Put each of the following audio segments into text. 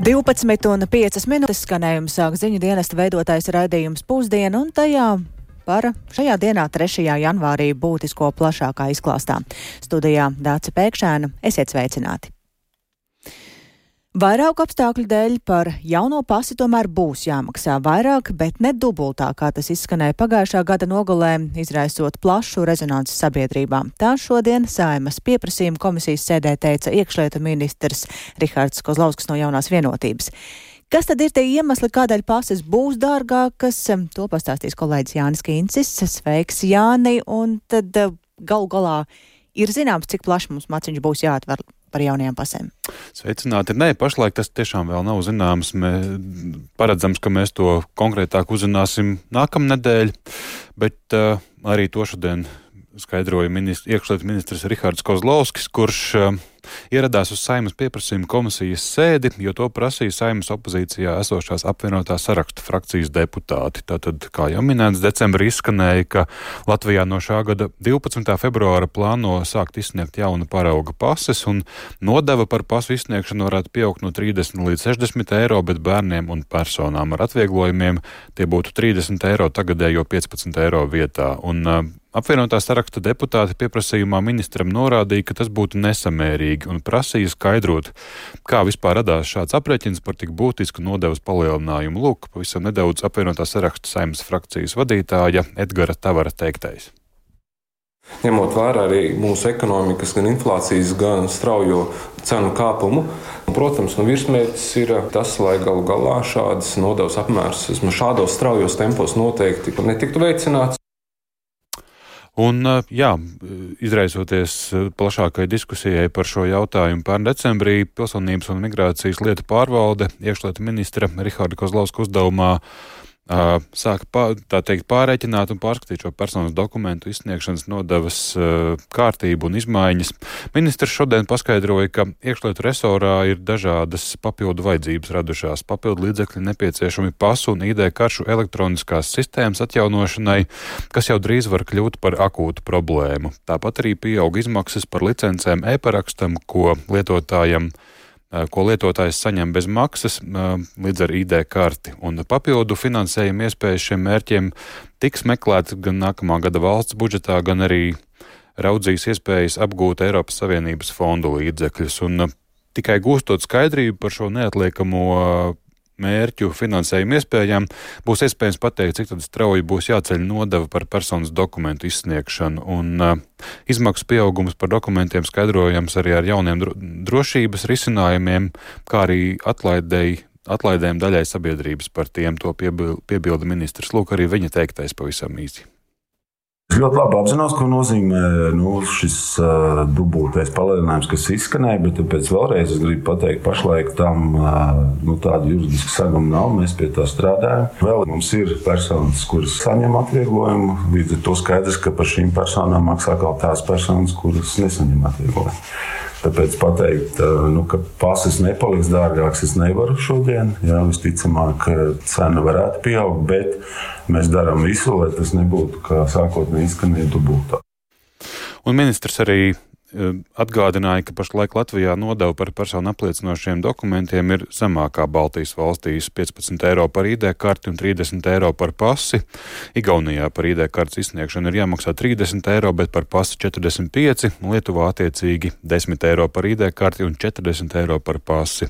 12 un 5 minūtes skanējums sāk ziņu dienesta veidotājs raidījums pusdiena, un tajā par šajā dienā, 3. janvārī, būtisko plašākā izklāstā. Studijā Dāca Pēkšēna, esiet sveicināti! Vairāku apstākļu dēļ par jauno pasi tomēr būs jāmaksā vairāk, bet ne dubultā, kā tas izskanēja pagājušā gada nogalē, izraisot plašu rezonanci sabiedrībā. Tā šodien saimas pieprasījuma komisijas sēdē teica iekšlietu ministrs Rihards Kozlauskas no jaunās vienotības. Kas tad ir tie iemesli, kādēļ pases būs dārgākas? To pastāstīs kolēģis Jānis Kīncis. Sveiks, Jāni! Un tad eh, galu galā ir zināms, cik plaši mums maciņš būs jāatver par jaunajām pasēm? Sveicināti. Nē, pašlaik tas tiešām vēl nav zināms. Mē, paredzams, ka mēs to konkrētāk uzzināsim nākamnedēļ, bet uh, arī to šodien skaidroja ministrs, iekšlietu ministrs Rihards Kozlovskis, kurš uh, ieradās uz saimas pieprasījuma komisijas sēdi, jo to prasīja saimas opozīcijā esošās apvienotās sarakstu frakcijas deputāti. Tātad, kā jau minēts, decembrī izskanēja, ka Latvijā no šā gada 12. februāra plāno sākt izsniegt jaunu parauga pases, un nodeva par pasu izsniegšanu varētu pieaugt no 30 līdz 60 eiro, bet bērniem un personām ar atvieglojumiem tie būtu 30 eiro tagadējo 15 eiro vietā. Un, Apvienotā saraksta deputāti pieprasījumā ministram norādīja, ka tas būtu nesamērīgi un prasīja skaidrot, kā vispār radās šāds aprēķins par tik būtisku nodevas palielinājumu. Lūk, pavisam nedaudz apvienotā saraksta saimnes frakcijas vadītāja Edgara Tavara teiktais. Ņemot vērā arī mūsu ekonomikas, gan inflācijas, gan straujo cenu kāpumu, protams, nu virsmērķis ir tas, lai galu galā šādas nodevas apmērs šādos straujos tempos noteikti netiktu veicināts. Un, jā, izraisoties plašākai diskusijai par šo jautājumu pērn decembrī, Pilsonības un migrācijas lietu pārvalde iekšlietu ministra Riharda Kozlauska uzdevumā sāka pā, teikt, pārreikināt un pārskatīt šo personas dokumentu izsniegšanas nodevas kārtību un izmaiņas. Ministrs šodien paskaidroja, ka iekšlietu resorā ir dažādas papildu vajadzības radušās. Papildu līdzekļi nepieciešami pasu un ID karšu elektroniskās sistēmas atjaunošanai, kas jau drīz var kļūt par akūtu problēmu. Tāpat arī pieaug izmaksas par licencēm e-parakstam, ko lietotājiem ko lietotājs saņem bez maksas līdz ar ID karti. Un papildu finansējuma iespējas šiem mērķiem tiks meklēts gan nākamā gada valsts budžetā, gan arī raudzīs iespējas apgūt Eiropas Savienības fondu līdzekļus. Un tikai gūstot skaidrību par šo neatliekamo mērķu finansējuma iespējām, būs iespējams pateikt, cik strauji būs jāceļ nodeva par personas dokumentu izsniegšanu. Un, uh, izmaksu pieaugums par dokumentiem skaidrojams arī ar jauniem dro drošības risinājumiem, kā arī atlaidēji. Atlaidēm daļai sabiedrības par tiem to piebilda ministrs. Lūk, arī viņa teiktais pavisam īsi. Es ļoti labi apzinos, ko nozīmē nu, šis uh, dubultais palielinājums, kas izskanēja, bet tāpēc vēlreiz es gribu pateikt, pašlaik tam uh, nu, tādu juridisku segumu nav. Mēs pie tā strādājam. Vēl mums ir personas, kuras saņem atvieglojumu. Līdz ar to skaidrs, ka par šīm personām maksā kaut tās personas, kuras nesaņem atvieglojumu. Tāpēc pateikt, nu, ka pases nepaliks dārgāks, es nevaru šodien. Jā, visticamāk, cena varētu pieaugt, bet mēs darām visu, lai tas nebūtu kā sākotnēji izskanēja dubultā. Un ministrs arī atgādināja, ka pašlaik Latvijā nodeva par personu apliecinošiem dokumentiem ir zemākā Baltijas valstīs - 15 eiro par ID karti un 30 eiro par pasi. Igaunijā par ID kartes izsniegšanu ir jāmaksā 30 eiro, bet par pasi 45, Lietuvā attiecīgi 10 eiro par ID karti un 40 eiro par pasi.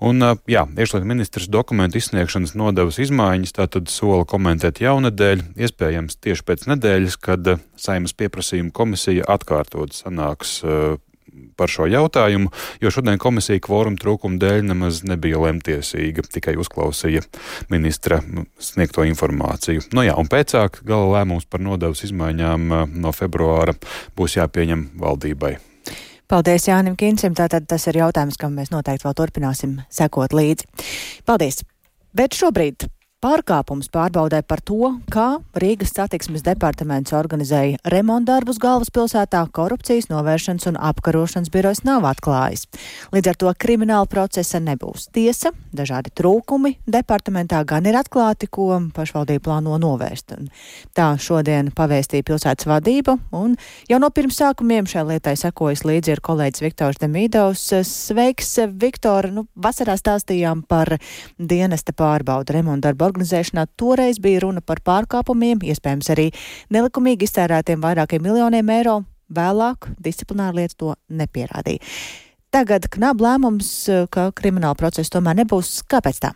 Un, jā, iekšlietu ministrs dokumentu izsniegšanas nodevas izmaiņas tātad sola komentēt jaunadēļ, iespējams tieši pēc nedēļas, kad saimas pieprasījuma komisija atkārtot sanāks diskusijas eh, par šo jautājumu, jo šodien komisija kvoruma trūkuma dēļ nemaz nebija lemtiesīga, tikai uzklausīja ministra sniegto informāciju. Nu jā, un pēcāk gala lēmums par nodevas izmaiņām eh, no februāra būs jāpieņem valdībai. Paldies Jānim Kincim, tātad tas ir jautājums, kam mēs noteikti vēl turpināsim sekot līdzi. Paldies! Bet šobrīd Pārkāpums pārbaudē par to, kā Rīgas satiksmes departaments organizēja remontdarbus galvaspilsētā korupcijas novēršanas un apkarošanas birojas nav atklājis. Līdz ar to krimināla procesa nebūs. Tiesa, dažādi trūkumi departamentā gan ir atklāti, ko pašvaldība plāno novērst. Un tā šodien pavēstīja pilsētas vadība, un jau no pirms sākumiem šai lietai sekojas līdzi ir kolēģis Viktors Demīdovs. Sveiks, Viktor! Nu, vasarā stāstījām par dienesta pārbaudu remontdarbu organizēšanā. Toreiz bija runa par pārkāpumiem, iespējams arī nelikumīgi iztērētiem vairākiem miljoniem eiro. Vēlāk disciplināra lieta to nepierādīja. Tagad knab lēmums, ka krimināla procesa tomēr nebūs. Kāpēc tā?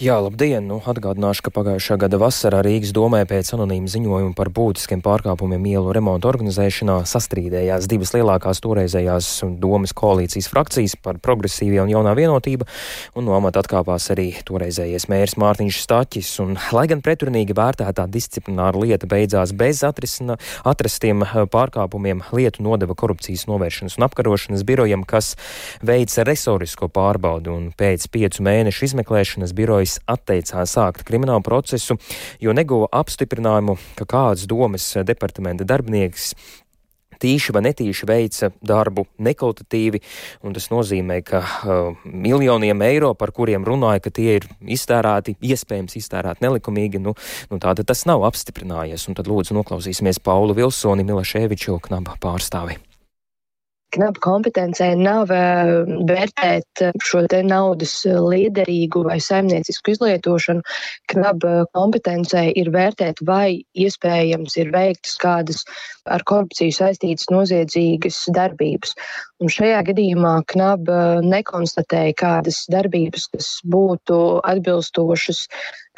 Jā, labdien! Nu, atgādināšu, ka pagājušā gada vasarā Rīgas domē pēc anonīma ziņojuma par būtiskiem pārkāpumiem ielu remontu organizēšanā sastrīdējās divas lielākās toreizējās domas koalīcijas frakcijas par progresīvie un jaunā vienotība, un no amata atkāpās arī toreizējais mērs Mārtiņš Staķis. Un, lai gan pretrunīgi vērtētā disciplināra lieta beidzās bez atrisina, atrastiem eh, pārkāpumiem, lietu nodeva korupcijas novēršanas un apkarošanas birojam, kas veica resorisko pārbaudu un pēc piecu mēnešu izmeklēšanas Tiesas birojas atteicās sākt kriminālu procesu, jo neguva apstiprinājumu, ka kāds domas departamenta darbinieks tīši vai netīši veica darbu nekvalitatīvi, un tas nozīmē, ka uh, miljoniem eiro, par kuriem runāja, ka tie ir iztērēti, iespējams iztērēti nelikumīgi, nu, nu tātad tas nav apstiprinājies, un tad lūdzu noklausīsimies Paulu Vilsoni, Milaševiču knaba pārstāvi knaba kompetencē nav eh, vērtēt eh, šo te naudas eh, liederīgu vai saimniecisku izlietošanu. Knaba kompetencē ir vērtēt, vai iespējams ir veiktas kādas ar korupciju saistītas noziedzīgas darbības. Un šajā gadījumā knaba nekonstatēja kādas darbības, kas būtu atbilstošas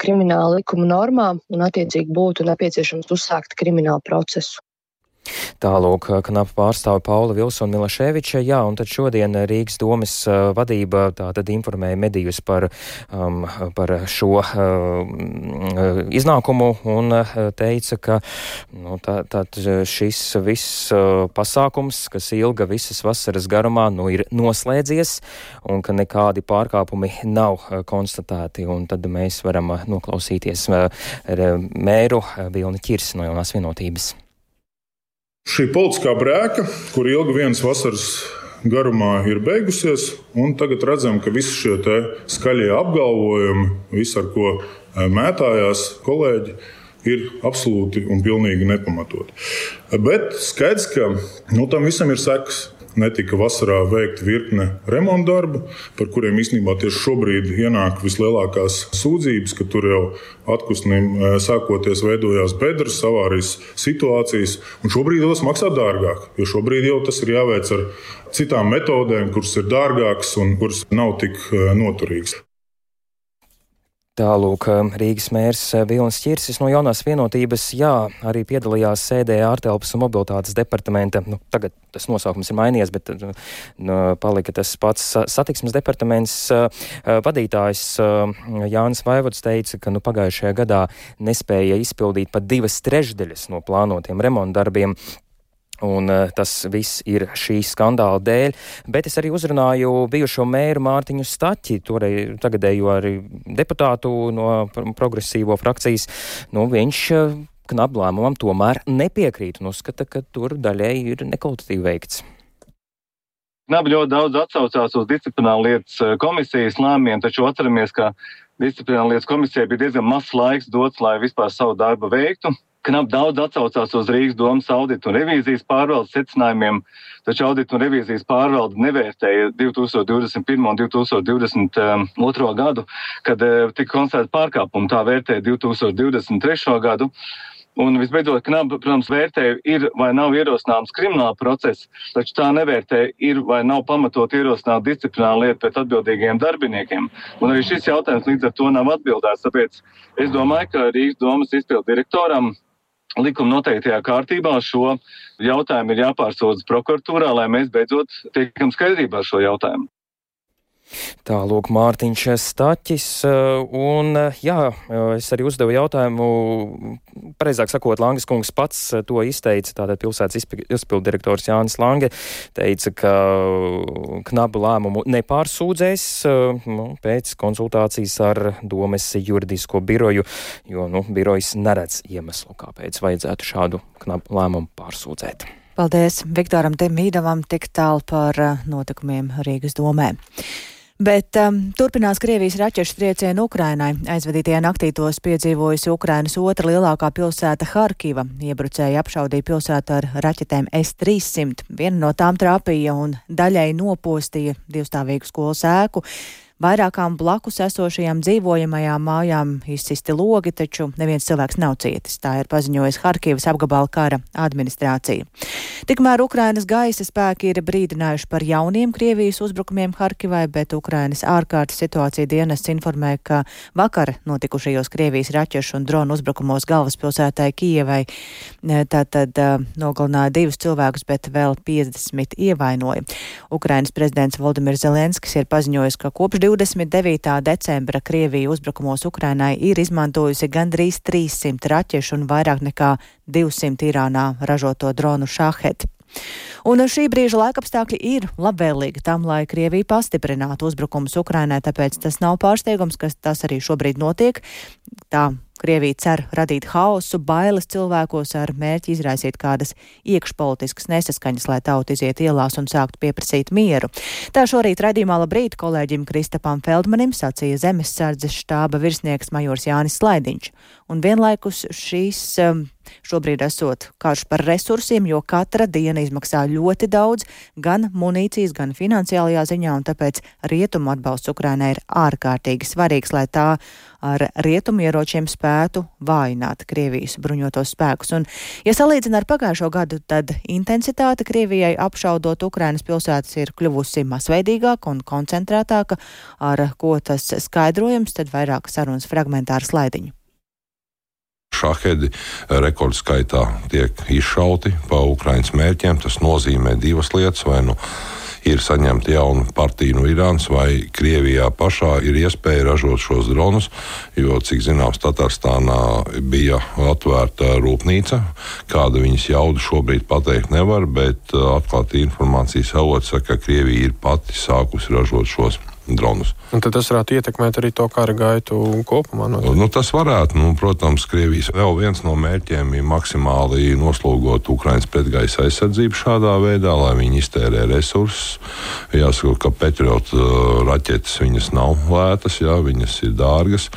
krimināla likuma normām un attiecīgi būtu nepieciešams uzsākt kriminālu procesu. Tālūk, knapa pārstāve Paula Vilsona Milaševiča, jā, un tad šodien Rīgas domas uh, vadība tātad informēja medijus par, um, par šo uh, iznākumu un uh, teica, ka nu, tā, tā, šis viss pasākums, kas ilga visas vasaras garumā, nu ir noslēdzies un ka nekādi pārkāpumi nav konstatēti, un tad mēs varam noklausīties mēru Vilni Ķirs no jaunās vienotības. Šī politiskā brēka, kur ilgi vienas vasaras garumā ir beigusies, un tagad redzam, ka visi šie skaļie apgalvojumi, viss ar ko e, mētājās kolēģi, ir absolūti un pilnīgi nepamatoti. Bet skaidrs, ka nu, tam visam ir sekas netika vasarā veikta virkne remonta darbu, par kuriem īstenībā tieši šobrīd ienāk vislielākās sūdzības, ka tur jau atpūstam e, sākoties veidojās bedres, avārijas situācijas. Un šobrīd tas maksā dārgāk, jo šobrīd jau tas ir jāveic ar citām metodēm, kuras ir dārgākas un kuras nav tik e, noturīgas. Tālūk, Rīgas mērs Vilnis Čirsis no jaunās vienotības, jā, arī piedalījās sēdē ārtelpas un mobilitātes departamenta. Nu, tagad tas nosaukums ir mainījies, bet nu, palika tas pats satiksmes departaments. Vadītājs Jānis Vaivods teica, ka nu, pagājušajā gadā nespēja izpildīt pat divas trešdaļas no plānotiem remontdarbiem. Un uh, tas viss ir šī skandāla dēļ, bet es arī uzrunāju bijušo mēru Mārtiņu Staķi, toreiz tagadējo arī deputātu no progresīvo frakcijas. Nu, viņš uh, knap lēmumam tomēr nepiekrīt un uzskata, ka tur daļēji ir nekvalitatīvi veikts. Knap ļoti daudz atsaucās uz disciplināru lietas eh, komisijas lēmumiem, taču atceramies, ka disciplināru lietas komisijai bija diezgan mazs laiks dots, lai vispār savu darbu veiktu. Knap daudz atsaucās uz Rīgas domas auditu un revīzijas pārvaldes secinājumiem, taču auditu un revīzijas pārvalde nevērtēja 2021. un 2022. gadu, kad eh, tika konstatēta pārkāpuma. Tā vērtēja 2023. gadu. Un visbeidzot, knaba, protams, vērtē, ir vai nav ierosināms krimināla process, taču tā nevērtē, ir vai nav pamatot ierosināt disciplināru lietu pret atbildīgiem darbiniekiem. Un arī šis jautājums līdz ar to nav atbildēts. Tāpēc es domāju, ka Rīgas domas izpildu direktoram likuma noteiktajā kārtībā šo jautājumu ir jāpārsūdz prokuratūrā, lai mēs beidzot tiekam skaidrībā ar šo jautājumu. Tālūk, Mārtiņš Staķis. Un, jā, es arī uzdevu jautājumu, pareizāk sakot, Langas kungs pats to izteica. Tātad pilsētas izpildu direktors Jānis Lange teica, ka knabu lēmumu nepārsūdzēs nu, pēc konsultācijas ar domes juridisko biroju, jo nu, birojas neredz iemeslu, kāpēc vajadzētu šādu knabu lēmumu pārsūdzēt. Paldies Viktoram Demīdavam tik tālu par notikumiem Rīgas domē. Bet um, turpinās Krievijas raķešu triecienu Ukrainai. Aizvadītajā naktī tos piedzīvojusi Ukrainas otra lielākā pilsēta Harkiva. Iebrucēji apšaudīja pilsētu ar raķetēm S-300. Viena no tām trāpīja un daļai nopostīja divstāvīgu skolas ēku. Vairākām blakus esošajām dzīvojamajām mājām izsisti logi, taču neviens cilvēks nav cietis. Tā ir paziņojusi Harkivas apgabala kara administrācija. Tikmēr Ukrainas gaisa spēki ir brīdinājuši par jauniem Krievijas uzbrukumiem Harkivai, bet Ukrainas ārkārtas situācija dienests informē, ka vakar notikušajos Krievijas raķešu un dronu uzbrukumos galvaspilsētai Kijevai tātad nogalināja divus cilvēkus, bet vēl 50 ievainoja. Ukrainas prezidents Valdemirs Zelenskis ir paziņojis, ka kopš 29. decembra Krievija uzbrukumos Ukrainai ir izmantojusi gandrīz 300 raķešu un vairāk nekā 200 Irānā ražoto dronu šaheti. Un šī brīža laikapstākļi ir labvēlīgi tam, lai Krievija pastiprinātu uzbrukumus Ukrainai, tāpēc tas nav pārsteigums, ka tas arī šobrīd notiek. Tā Krievija cer radīt haosu, bailes cilvēkos ar mērķi izraisīt kādas iekšpolitiskas nesaskaņas, lai tauta iziet ielās un sāktu pieprasīt mieru. Tā šorīt raidījumā labrīt kolēģim Kristapam Feldmanim sacīja zemesardzes štāba virsnieks majors Jānis Slaidiņš. Un vienlaikus šīs um, Šobrīd esot karš par resursiem, jo katra diena izmaksā ļoti daudz, gan munīcijas, gan finansiālajā ziņā, un tāpēc rietumu atbalsts Ukrainai ir ārkārtīgi svarīgs, lai tā ar rietumu ieročiem spētu vājināt Krievijas bruņotos spēkus. Un, ja salīdzina ar pagājušo gadu, tad intensitāte Krievijai apšaudot Ukrainas pilsētas ir kļuvusi masveidīgāka un koncentrētāka, ar ko tas skaidrojums, tad vairāk sarunas fragmentāru slaidiņu šahedi rekordskaitā tiek izšauti pa Ukraiņas mērķiem. Tas nozīmē divas lietas. Vai nu ir saņemta jauna partija no Irānas, vai Krievijā pašā ir iespēja ražot šos dronus. Jo, cik zināms, Tatārstānā bija atvērta rūpnīca. Kāda viņas jauda šobrīd pateikt nevar, bet uh, atklāti informācijas avots saka, ka Krievija ir pati sākusi ražot šos dronus dronus. Un tad tas varētu ietekmēt arī to kara gaitu kopumā? Noteikti. Nu, tas varētu. Nu, protams, Krievijas vēl viens no mērķiem ir maksimāli noslogot Ukraiņas pretgaisa aizsardzību šādā veidā, lai viņi iztērē resursus. Jāsaka, ka Patriot uh, raķetes viņas nav lētas, jā, viņas ir dārgas.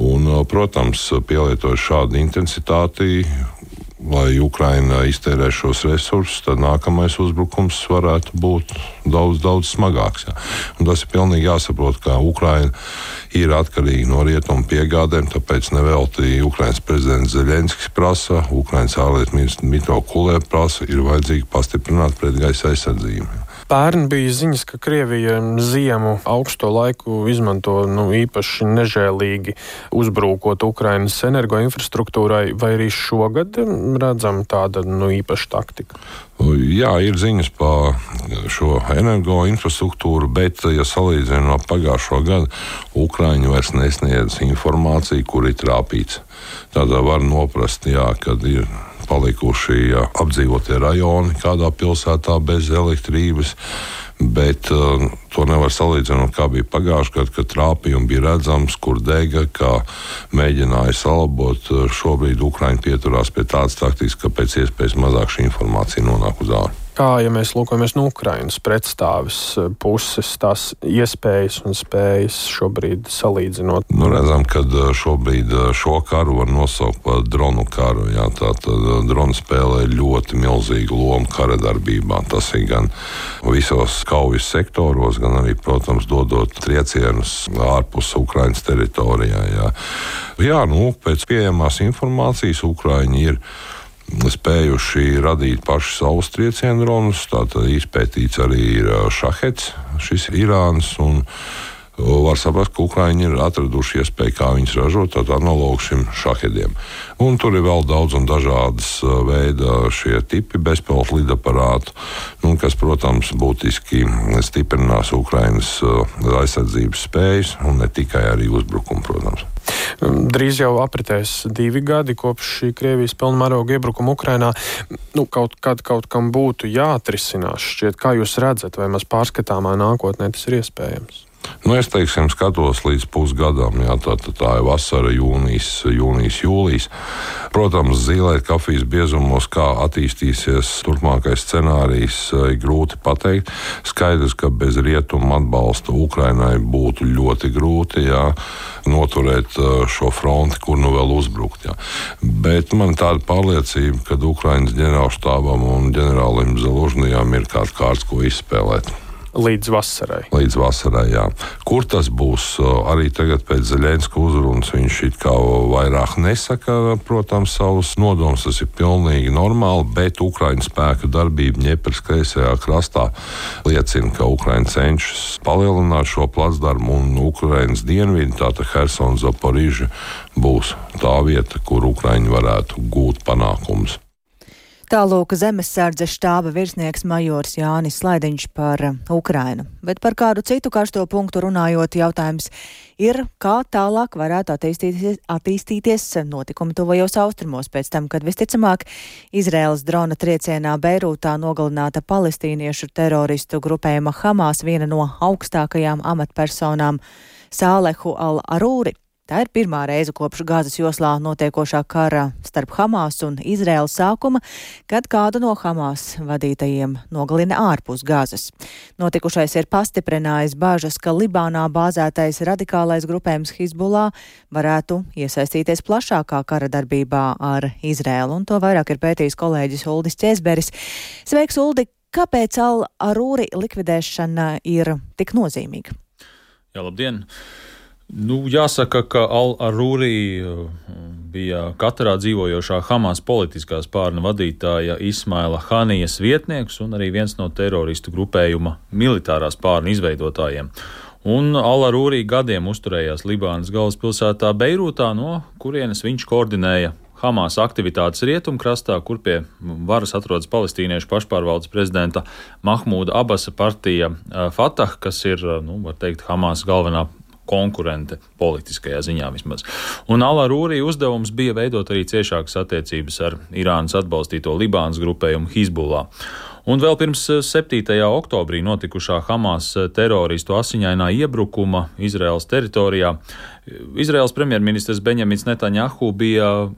Un, uh, protams, pielietojot šādu intensitāti, lai Ukraina iztērē šos resursus, tad nākamais uzbrukums varētu būt daudz, daudz smagāks. Ja. Tas ir pilnīgi jāsaprot, ka Ukraina ir atkarīga no rietumu piegādēm, tāpēc nevelti Ukrainas prezidents Zelenskis prasa, Ukrainas ārlietu ministrs Mitro Kulē prasa, ir vajadzīgi pastiprināt pretgaisa aizsardzību. Ja. Pērn bija ziņas, ka Krievija ziemu augsto laiku izmanto nu, īpaši nežēlīgi uzbrūkot Ukrainas energoinfrastruktūrai, vai arī šogad redzam tāda nu, īpaša taktika? Jā, ir ziņas par šo energoinfrastruktūru, bet, ja salīdzinām ar pagājušo gadu, Ukrāņi vairs nesniedz informāciju, kur ir trāpīts. Tādā var noprast, jā, kad ir palikuši apdzīvotie rajoni kādā pilsētā bez elektrības. Bet uh, to nevar salīdzināt, kā bija pagājušajā gadā, kad trāpījumi bija redzams, kur dega, kā mēģināja salabot. Šobrīd Ukraiņi pieturās pie tādas taktikas, ka pēc iespējas mazāk šī informācija nonāk uz ārā kā, ja mēs lūkojamies no Ukrainas pretstāvis eh, puses, tās iespējas un spējas šobrīd salīdzinot? Nu, redzam, ka eh, šobrīd eh, šo karu var nosaukt par dronu karu. Jā, Tātad droni spēlē ļoti milzīgu lomu kara darbībā. Tas ir gan visos kaujas sektoros, gan arī, protams, dodot triecienus ārpus Ukrainas teritorijā. Jā, jā nu, pēc pieejamās informācijas Ukraiņi ir spējuši radīt paši savus triecienu dronus. Tātad izpētīts arī ir šahets, šis Irāns. Var saprast, ka Ukraiņi ir atraduši iespēju, kā viņas ražot, tādu analogu šim šahediem. Un tur ir vēl daudz un dažādas veida šie tipi bezpilota lidaparātu, nu, kas, protams, būtiski stiprinās Ukrainas aizsardzības spējas un ne tikai arī uzbrukumu, protams. Drīz jau apritēs divi gadi kopš šī Krievijas pilnmēroga iebrukuma Ukrainā. Nu, kaut kad kaut kam būtu jāatrisinās. Šķiet, kā jūs redzat, vai maz pārskatāmā nākotnē tas ir iespējams? Nu, es teiksim, skatos līdz pusgadam, jā, tā, tā, tā ir vasara, jūnijas, jūnijas, jūlijas. Protams, zīlēt kafijas biezumos, kā attīstīsies turpmākais scenārijs, ir grūti pateikt. Skaidrs, ka bez rietumu atbalsta Ukrainai būtu ļoti grūti jā, noturēt šo fronti, kur nu vēl uzbrukt. Jā. Bet man ir tāda pārliecība, ka Ukraiņas ģenerālštābam un ģenerālim Zelužnijam ir kāds kārts, ko izspēlēt. Līdz vasarai. Līdz vasarai, jā. Kur tas būs? Arī tagad pēc Zelenska uzrunas viņš it kā vairāk nesaka, protams, savus nodomus. Tas ir pilnīgi normāli, bet Ukraiņu spēku darbība Ņepras kreisajā krastā liecina, ka Ukraiņa cenšas palielināt šo placdarmu un Ukraiņas dienvidi, tātad Hersons Zaporiža, būs tā vieta, kur Ukraiņi varētu gūt panākumus. Tālūk zemesardzes štāba virsnieks majors Jānis Slaidiņš par uh, Ukrainu. Bet par kādu citu karsto punktu runājot, jautājums ir, kā tālāk varētu attīstīties, attīstīties notikumi tuvajos austrumos pēc tam, kad visticamāk Izraels drona triecienā Beirūtā nogalināta palestīniešu teroristu grupējuma Hamas viena no augstākajām amatpersonām Sālehu al-Arūri Tā ir pirmā reize kopš Gāzes joslā notiekošā kara starp Hamas un Izraēlu sākuma, kad kādu no Hamas vadītajiem nogalina ārpus Gāzes. Notikušais ir pastiprinājis bāžas, ka Libānā bāzētais radikālais grupējums Hizbullah varētu iesaistīties plašākā kara darbībā ar Izraēlu, un to vairāk ir pētījis kolēģis Uldis Česberis. Sveiks, Uldi! Kāpēc Al-Arūri likvidēšana ir tik nozīmīga? Jā, labdien! Nu, jāsaka, ka Al-Arūrī uh, bija katrā dzīvojošā Hamas politiskā spārna vadītāja Ismaila Hanijas vietnieks un arī viens no teroristu grupējuma militārā spārna izveidotājiem. Un Al-Arūrī gadiem uzturējās Libānas galvaspilsētā Beirūtā, no kurienes viņš koordinēja Hamas aktivitātes rietumkrastā, kur pie varas atrodas palestīniešu pašpārvaldes prezidenta Mahmūda Abasa partija uh, Fatah, kas ir, uh, nu, var teikt, Hamas galvenā konkurente politiskajā ziņā vismaz. Un Alārūrī uzdevums bija veidot arī ciešākas attiecības ar Irānas atbalstīto Libānas grupējumu Hizbullah. Un vēl pirms 7. oktobrī notikušā Hamas teroristu asiņainā iebrukuma Izraels teritorijā Izraels premjerministrs Benjamins Netanjahu bija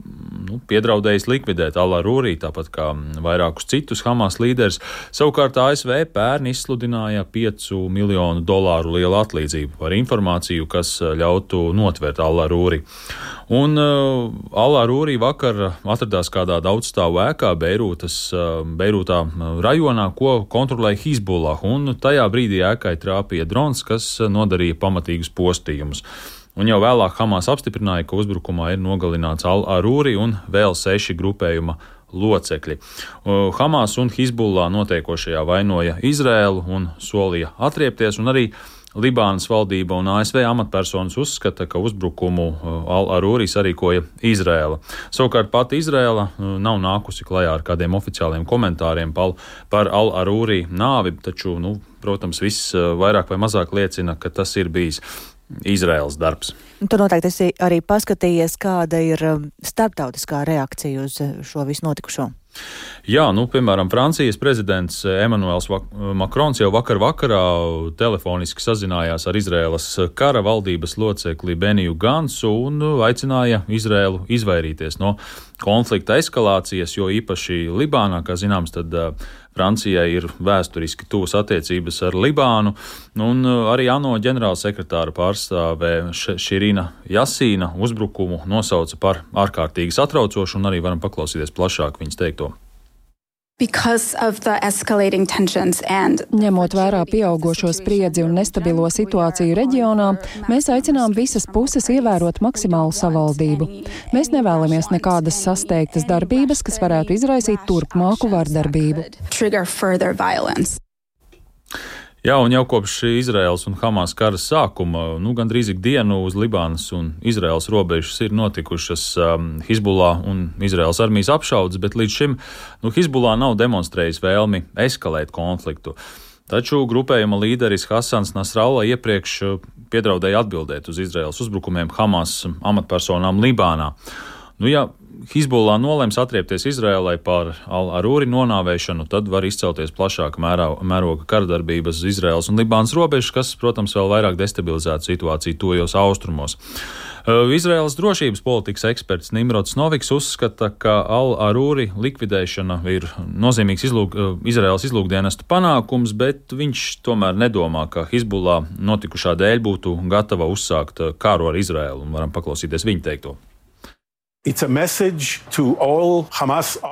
nu, piedraudējis likvidēt Alārūrī, tāpat kā vairākus citus Hamas līderus. Savukārt ASV pērn izsludināja 5 miljonu dolāru lielu atlīdzību par informāciju, kas ļautu notvērt Alārūri. Un uh, Alārūrī vakar atradās kādā daudzstāvu ēkā Beirūtas, uh, Beirūtā rajonā, ko kontrolēja Hizbullah, un tajā brīdī ēkai trāpīja drons, kas nodarīja pamatīgus postījumus. Un jau vēlāk Hamas apstiprināja, ka uzbrukumā ir nogalināts Al-Arūri un vēl seši grupējuma locekļi. Hamas un Hizbullah notiekošajā vainoja Izrēlu un solīja atriepties, un arī Libānas valdība un ASV amatpersonas uzskata, ka uzbrukumu Al-Arūri sarīkoja Izrēla. Savukārt pati Izrēla nav nākusi klajā ar kādiem oficiāliem komentāriem par Al-Arūri nāvi, taču, nu, protams, viss vairāk vai mazāk liecina, ka tas ir bijis Izraels darbs. Tu noteikti esi arī paskatījies, kāda ir um, starptautiskā reakcija uz uh, šo visu notikušo. Jā, nu, piemēram, Francijas prezidents Emmanuels Makrons jau vakar vakarā telefoniski sazinājās ar Izraēlas kara valdības locekli Beniju Gansu un aicināja Izraēlu izvairīties no konflikta eskalācijas, jo īpaši Libānā, kā zināms, tad Francijai ir vēsturiski tuvas attiecības ar Libānu, un arī ANO ģenerālsekretāra pārstāvē Širina Jasīna uzbrukumu nosauca par ārkārtīgi satraucošu, un arī varam paklausīties plašāk viņas teikto. Ņemot vērā pieaugušo spriedzi un nestabilo situāciju reģionā, mēs aicinām visas puses ievērot maksimālu savaldību. Mēs nevēlamies nekādas sasteigtas darbības, kas varētu izraisīt turpmāku vardarbību. Jā, un jau kopš Izraels un Hamas kara sākuma, nu, gandrīz ik dienu uz Libānas un Izraels robežas ir notikušas um, Hizbullah un Izraels armijas apšaudes, bet līdz šim nu, Hizbullah nav demonstrējis vēlmi eskalēt konfliktu. Taču grupējuma līderis Hasans Nasralla iepriekš uh, piedraudēja atbildēt uz Izraels uzbrukumiem Hamas amatpersonām Libānā. Nu, ja Hizbollah nolems atriepties Izrēlai par Al-Arūri nonāvēšanu, tad var izcelties plašāka mērā, mēroga karadarbības Izraels un Libānas robežas, kas, protams, vēl vairāk destabilizētu situāciju tojos austrumos. Izraels drošības politikas eksperts Nimrods Noviks uzskata, ka Al-Arūri likvidēšana ir nozīmīgs izlūk, Izraels izlūkdienestu panākums, bet viņš tomēr nedomā, ka Hizbollah notikušā dēļ būtu gatava uzsākt kāru ar Izraelu, un varam paklausīties viņa teikto.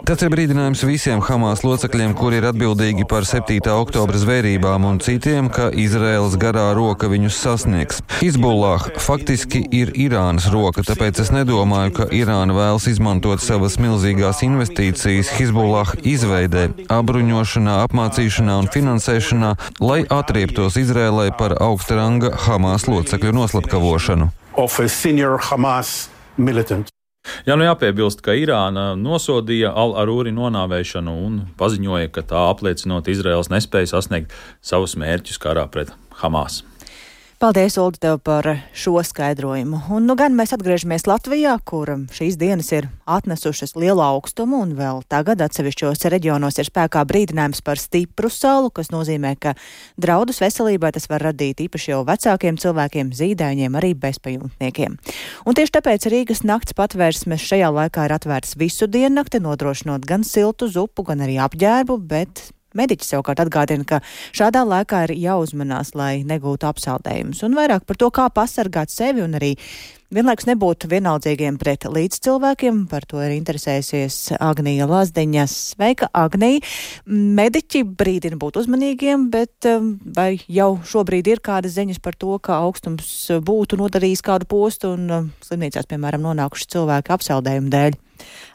Tas ir brīdinājums visiem Hamas locekļiem, kuri ir atbildīgi par 7. oktobra zvērībām un citiem, ka Izraels garā roka viņus sasniegs. Hizbullah faktiski ir Irānas roka, tāpēc es nedomāju, ka Irāna vēlas izmantot savas milzīgās investīcijas Hizbullah izveidē, apbruņošanā, apmācīšanā un finansēšanā, lai atrieptos Izrēlai par augsta ranga Hamas locekļu noslapkavošanu. Jā, nu jāpiebilst, ka Irāna nosodīja Al-Arūri nonāvēšanu un paziņoja, ka tā apliecinot Izraels nespēju sasniegt savus mērķus karā pret Hamas. Paldies, Ulu, tev par šo skaidrojumu. Un nu gan mēs atgriežamies Latvijā, kur šīs dienas ir atnesušas lielu augstumu, un vēl tagad atsevišķos reģionos ir spēkā brīdinājums par stipru salu, kas nozīmē, ka draudus veselībai tas var radīt īpaši jau vecākiem cilvēkiem, zīdaiņiem, arī bezpajumtniekiem. Un tieši tāpēc Rīgas nakts patvērsmes šajā laikā ir atvērts visu diennakti, nodrošinot gan siltu zupu, gan arī apģērbu, bet Mediķis savukārt atgādina, ka šādā laikā ir jāuzmanās, lai negūtu apsaldējumus, un vairāk par to, kā pasargāt sevi un arī vienlaikus nebūt vienaldzīgiem pret līdzcilvēkiem. Par to ir interesējusies Agnija Lazdiņa. Sveika, Agnija! Mediķi brīdina būt uzmanīgiem, bet um, vai jau šobrīd ir kādas ziņas par to, ka augstums būtu nodarījis kādu postu un um, slimnīcās, piemēram, nonākuši cilvēki apsaldējumu dēļ?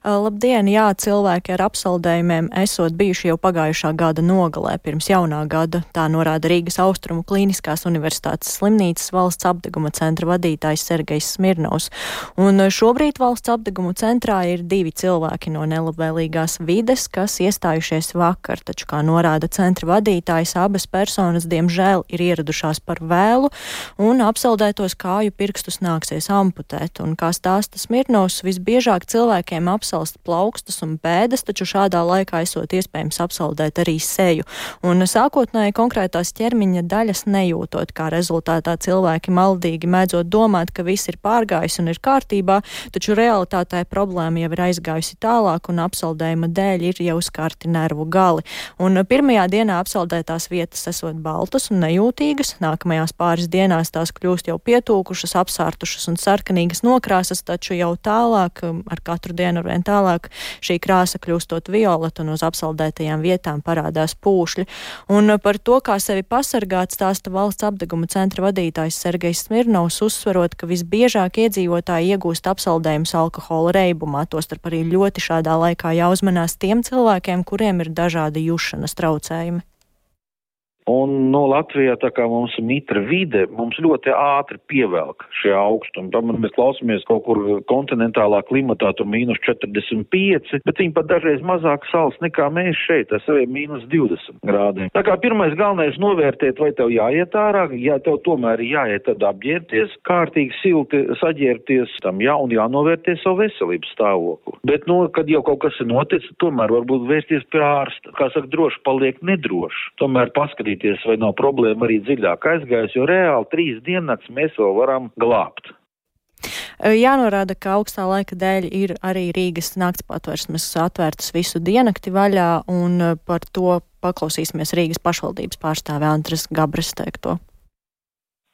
Labdien, jā, cilvēki ar apsaldējumiem esot bijuši jau pagājušā gada nogalē, pirms jaunā gada, tā norāda Rīgas Austrumu Kliniskās Universitātes slimnīcas valsts apdeguma centra vadītājs Sergejs Smirnovs. Un šobrīd valsts apdeguma centrā ir divi cilvēki no nelabvēlīgās vides, kas iestājušies vakar, taču, kā norāda centra vadītājs, abas personas, diemžēl, ir ieradušās par vēlu un apsaldētos kāju pirkstus nāksies amputēt. Un, kā stāsta Smirnovs, visbiežāk cilvēkiem apsaldēt apsalst plaukstas un pēdas, taču šādā laikā esot iespējams apsaldēt arī seju. Un sākotnēji konkrētās ķermeņa daļas nejūtot, kā rezultātā cilvēki maldīgi mēdzot domāt, ka viss ir pārgājis un ir kārtībā, taču realitātē problēma jau ir aizgājusi tālāk un apsaldējuma dēļ ir jau skarti nervu gali. Un pirmajā dienā apsaldētās vietas esot baltas un nejūtīgas, nākamajās pāris dienās tās kļūst jau pietūkušas, apsārtušas un sarkanīgas nokrāsas, taču jau tālāk ar katru dienu ar vien tālāk šī krāsa kļūstot violeta un uz apsaldētajām vietām parādās pūšļi. Un par to, kā sevi pasargāt, stāsta valsts apdeguma centra vadītājs Sergejs Smirnovs, uzsverot, ka visbiežāk iedzīvotāji iegūst apsaldējumus alkohola reibumā, tostarp arī ļoti šādā laikā jāuzmanās tiem cilvēkiem, kuriem ir dažādi jušanas traucējumi. Un no nu, Latvijā, tā kā mums ir mitra vide, mums ļoti ātri pievelk šie augstumi. Tomēr mēs klausāmies kaut kur kontinentālā klimatā, tur mīnus 45, bet viņi pat dažreiz mazāk sals nekā mēs šeit, ar saviem mīnus 20 grādiem. Tā kā pirmais galvenais novērtēt, vai tev jāiet ārā, ja tev tomēr jāiet tad apģērbties, kārtīgi silti saģērbties, tam jā un jānovērtē savu veselības stāvokli. Bet, nu, kad jau kaut kas ir noticis, tomēr varbūt vērsties pie ārsta. Kā saka, droši paliek nedroši. Tomēr paskatīt paskatīties, vai nav problēma arī dziļāk aizgājis, jo reāli trīs diennakts mēs vēl varam glābt. Jānorāda, ka augstā laika dēļ ir arī Rīgas nakts patvērsmes atvērtas visu diennakti vaļā, un par to paklausīsimies Rīgas pašvaldības pārstāvē Andres Gabras teikto.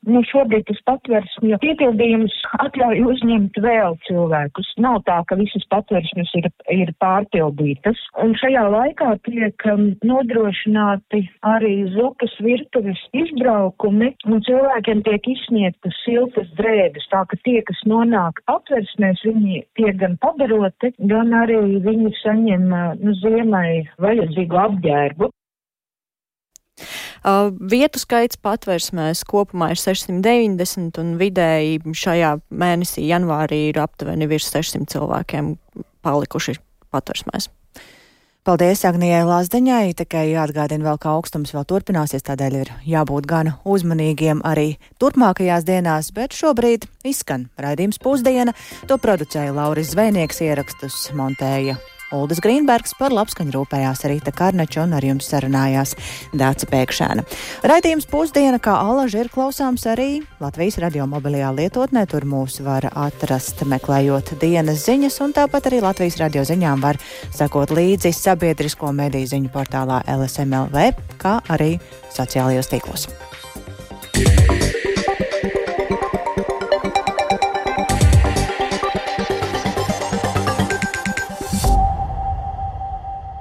Nu, šobrīd tas patvērsmju piepildījums atļauj uzņemt vēl cilvēkus. Nav tā, ka visas patvērsmes ir, ir pārpildītas. Un šajā laikā tiek um, nodrošināti arī zupas virtuves izbraukumi, un cilvēkiem tiek izsniegtas siltas drēbes. Tā ka tie, kas nonāk patvērsmēs, viņi tiek gan padaroti, gan arī viņi saņem uh, nu, ziemai vajadzīgu apģērbu. Uh, vietu skaits patversmēs kopumā ir 690 un vidēji šajā mēnesī janvārī ir aptuveni virs 600 cilvēkiem palikuši patversmēs. Paldies Agnijai Lāsdeņai, tikai jāatgādina vēl, ka augstums vēl turpināsies, tādēļ ir jābūt gan uzmanīgiem arī turpmākajās dienās, bet šobrīd izskan raidījums pusdiena. To producēja Lauris Zvēnieks, ierakstus montēja Uldis Grīnbergs par labskaņu rūpējās Rīta Karnača un ar jums sarunājās Dāca Pēkšēna. Raidījums pusdiena, kā alaži ir klausāms arī Latvijas radio mobilajā lietotnē, tur mūs var atrast meklējot dienas ziņas, un tāpat arī Latvijas radio ziņām var sekot līdzi sabiedrisko mediju ziņu portālā LSMLV, kā arī sociālajos tīklos. Yeah.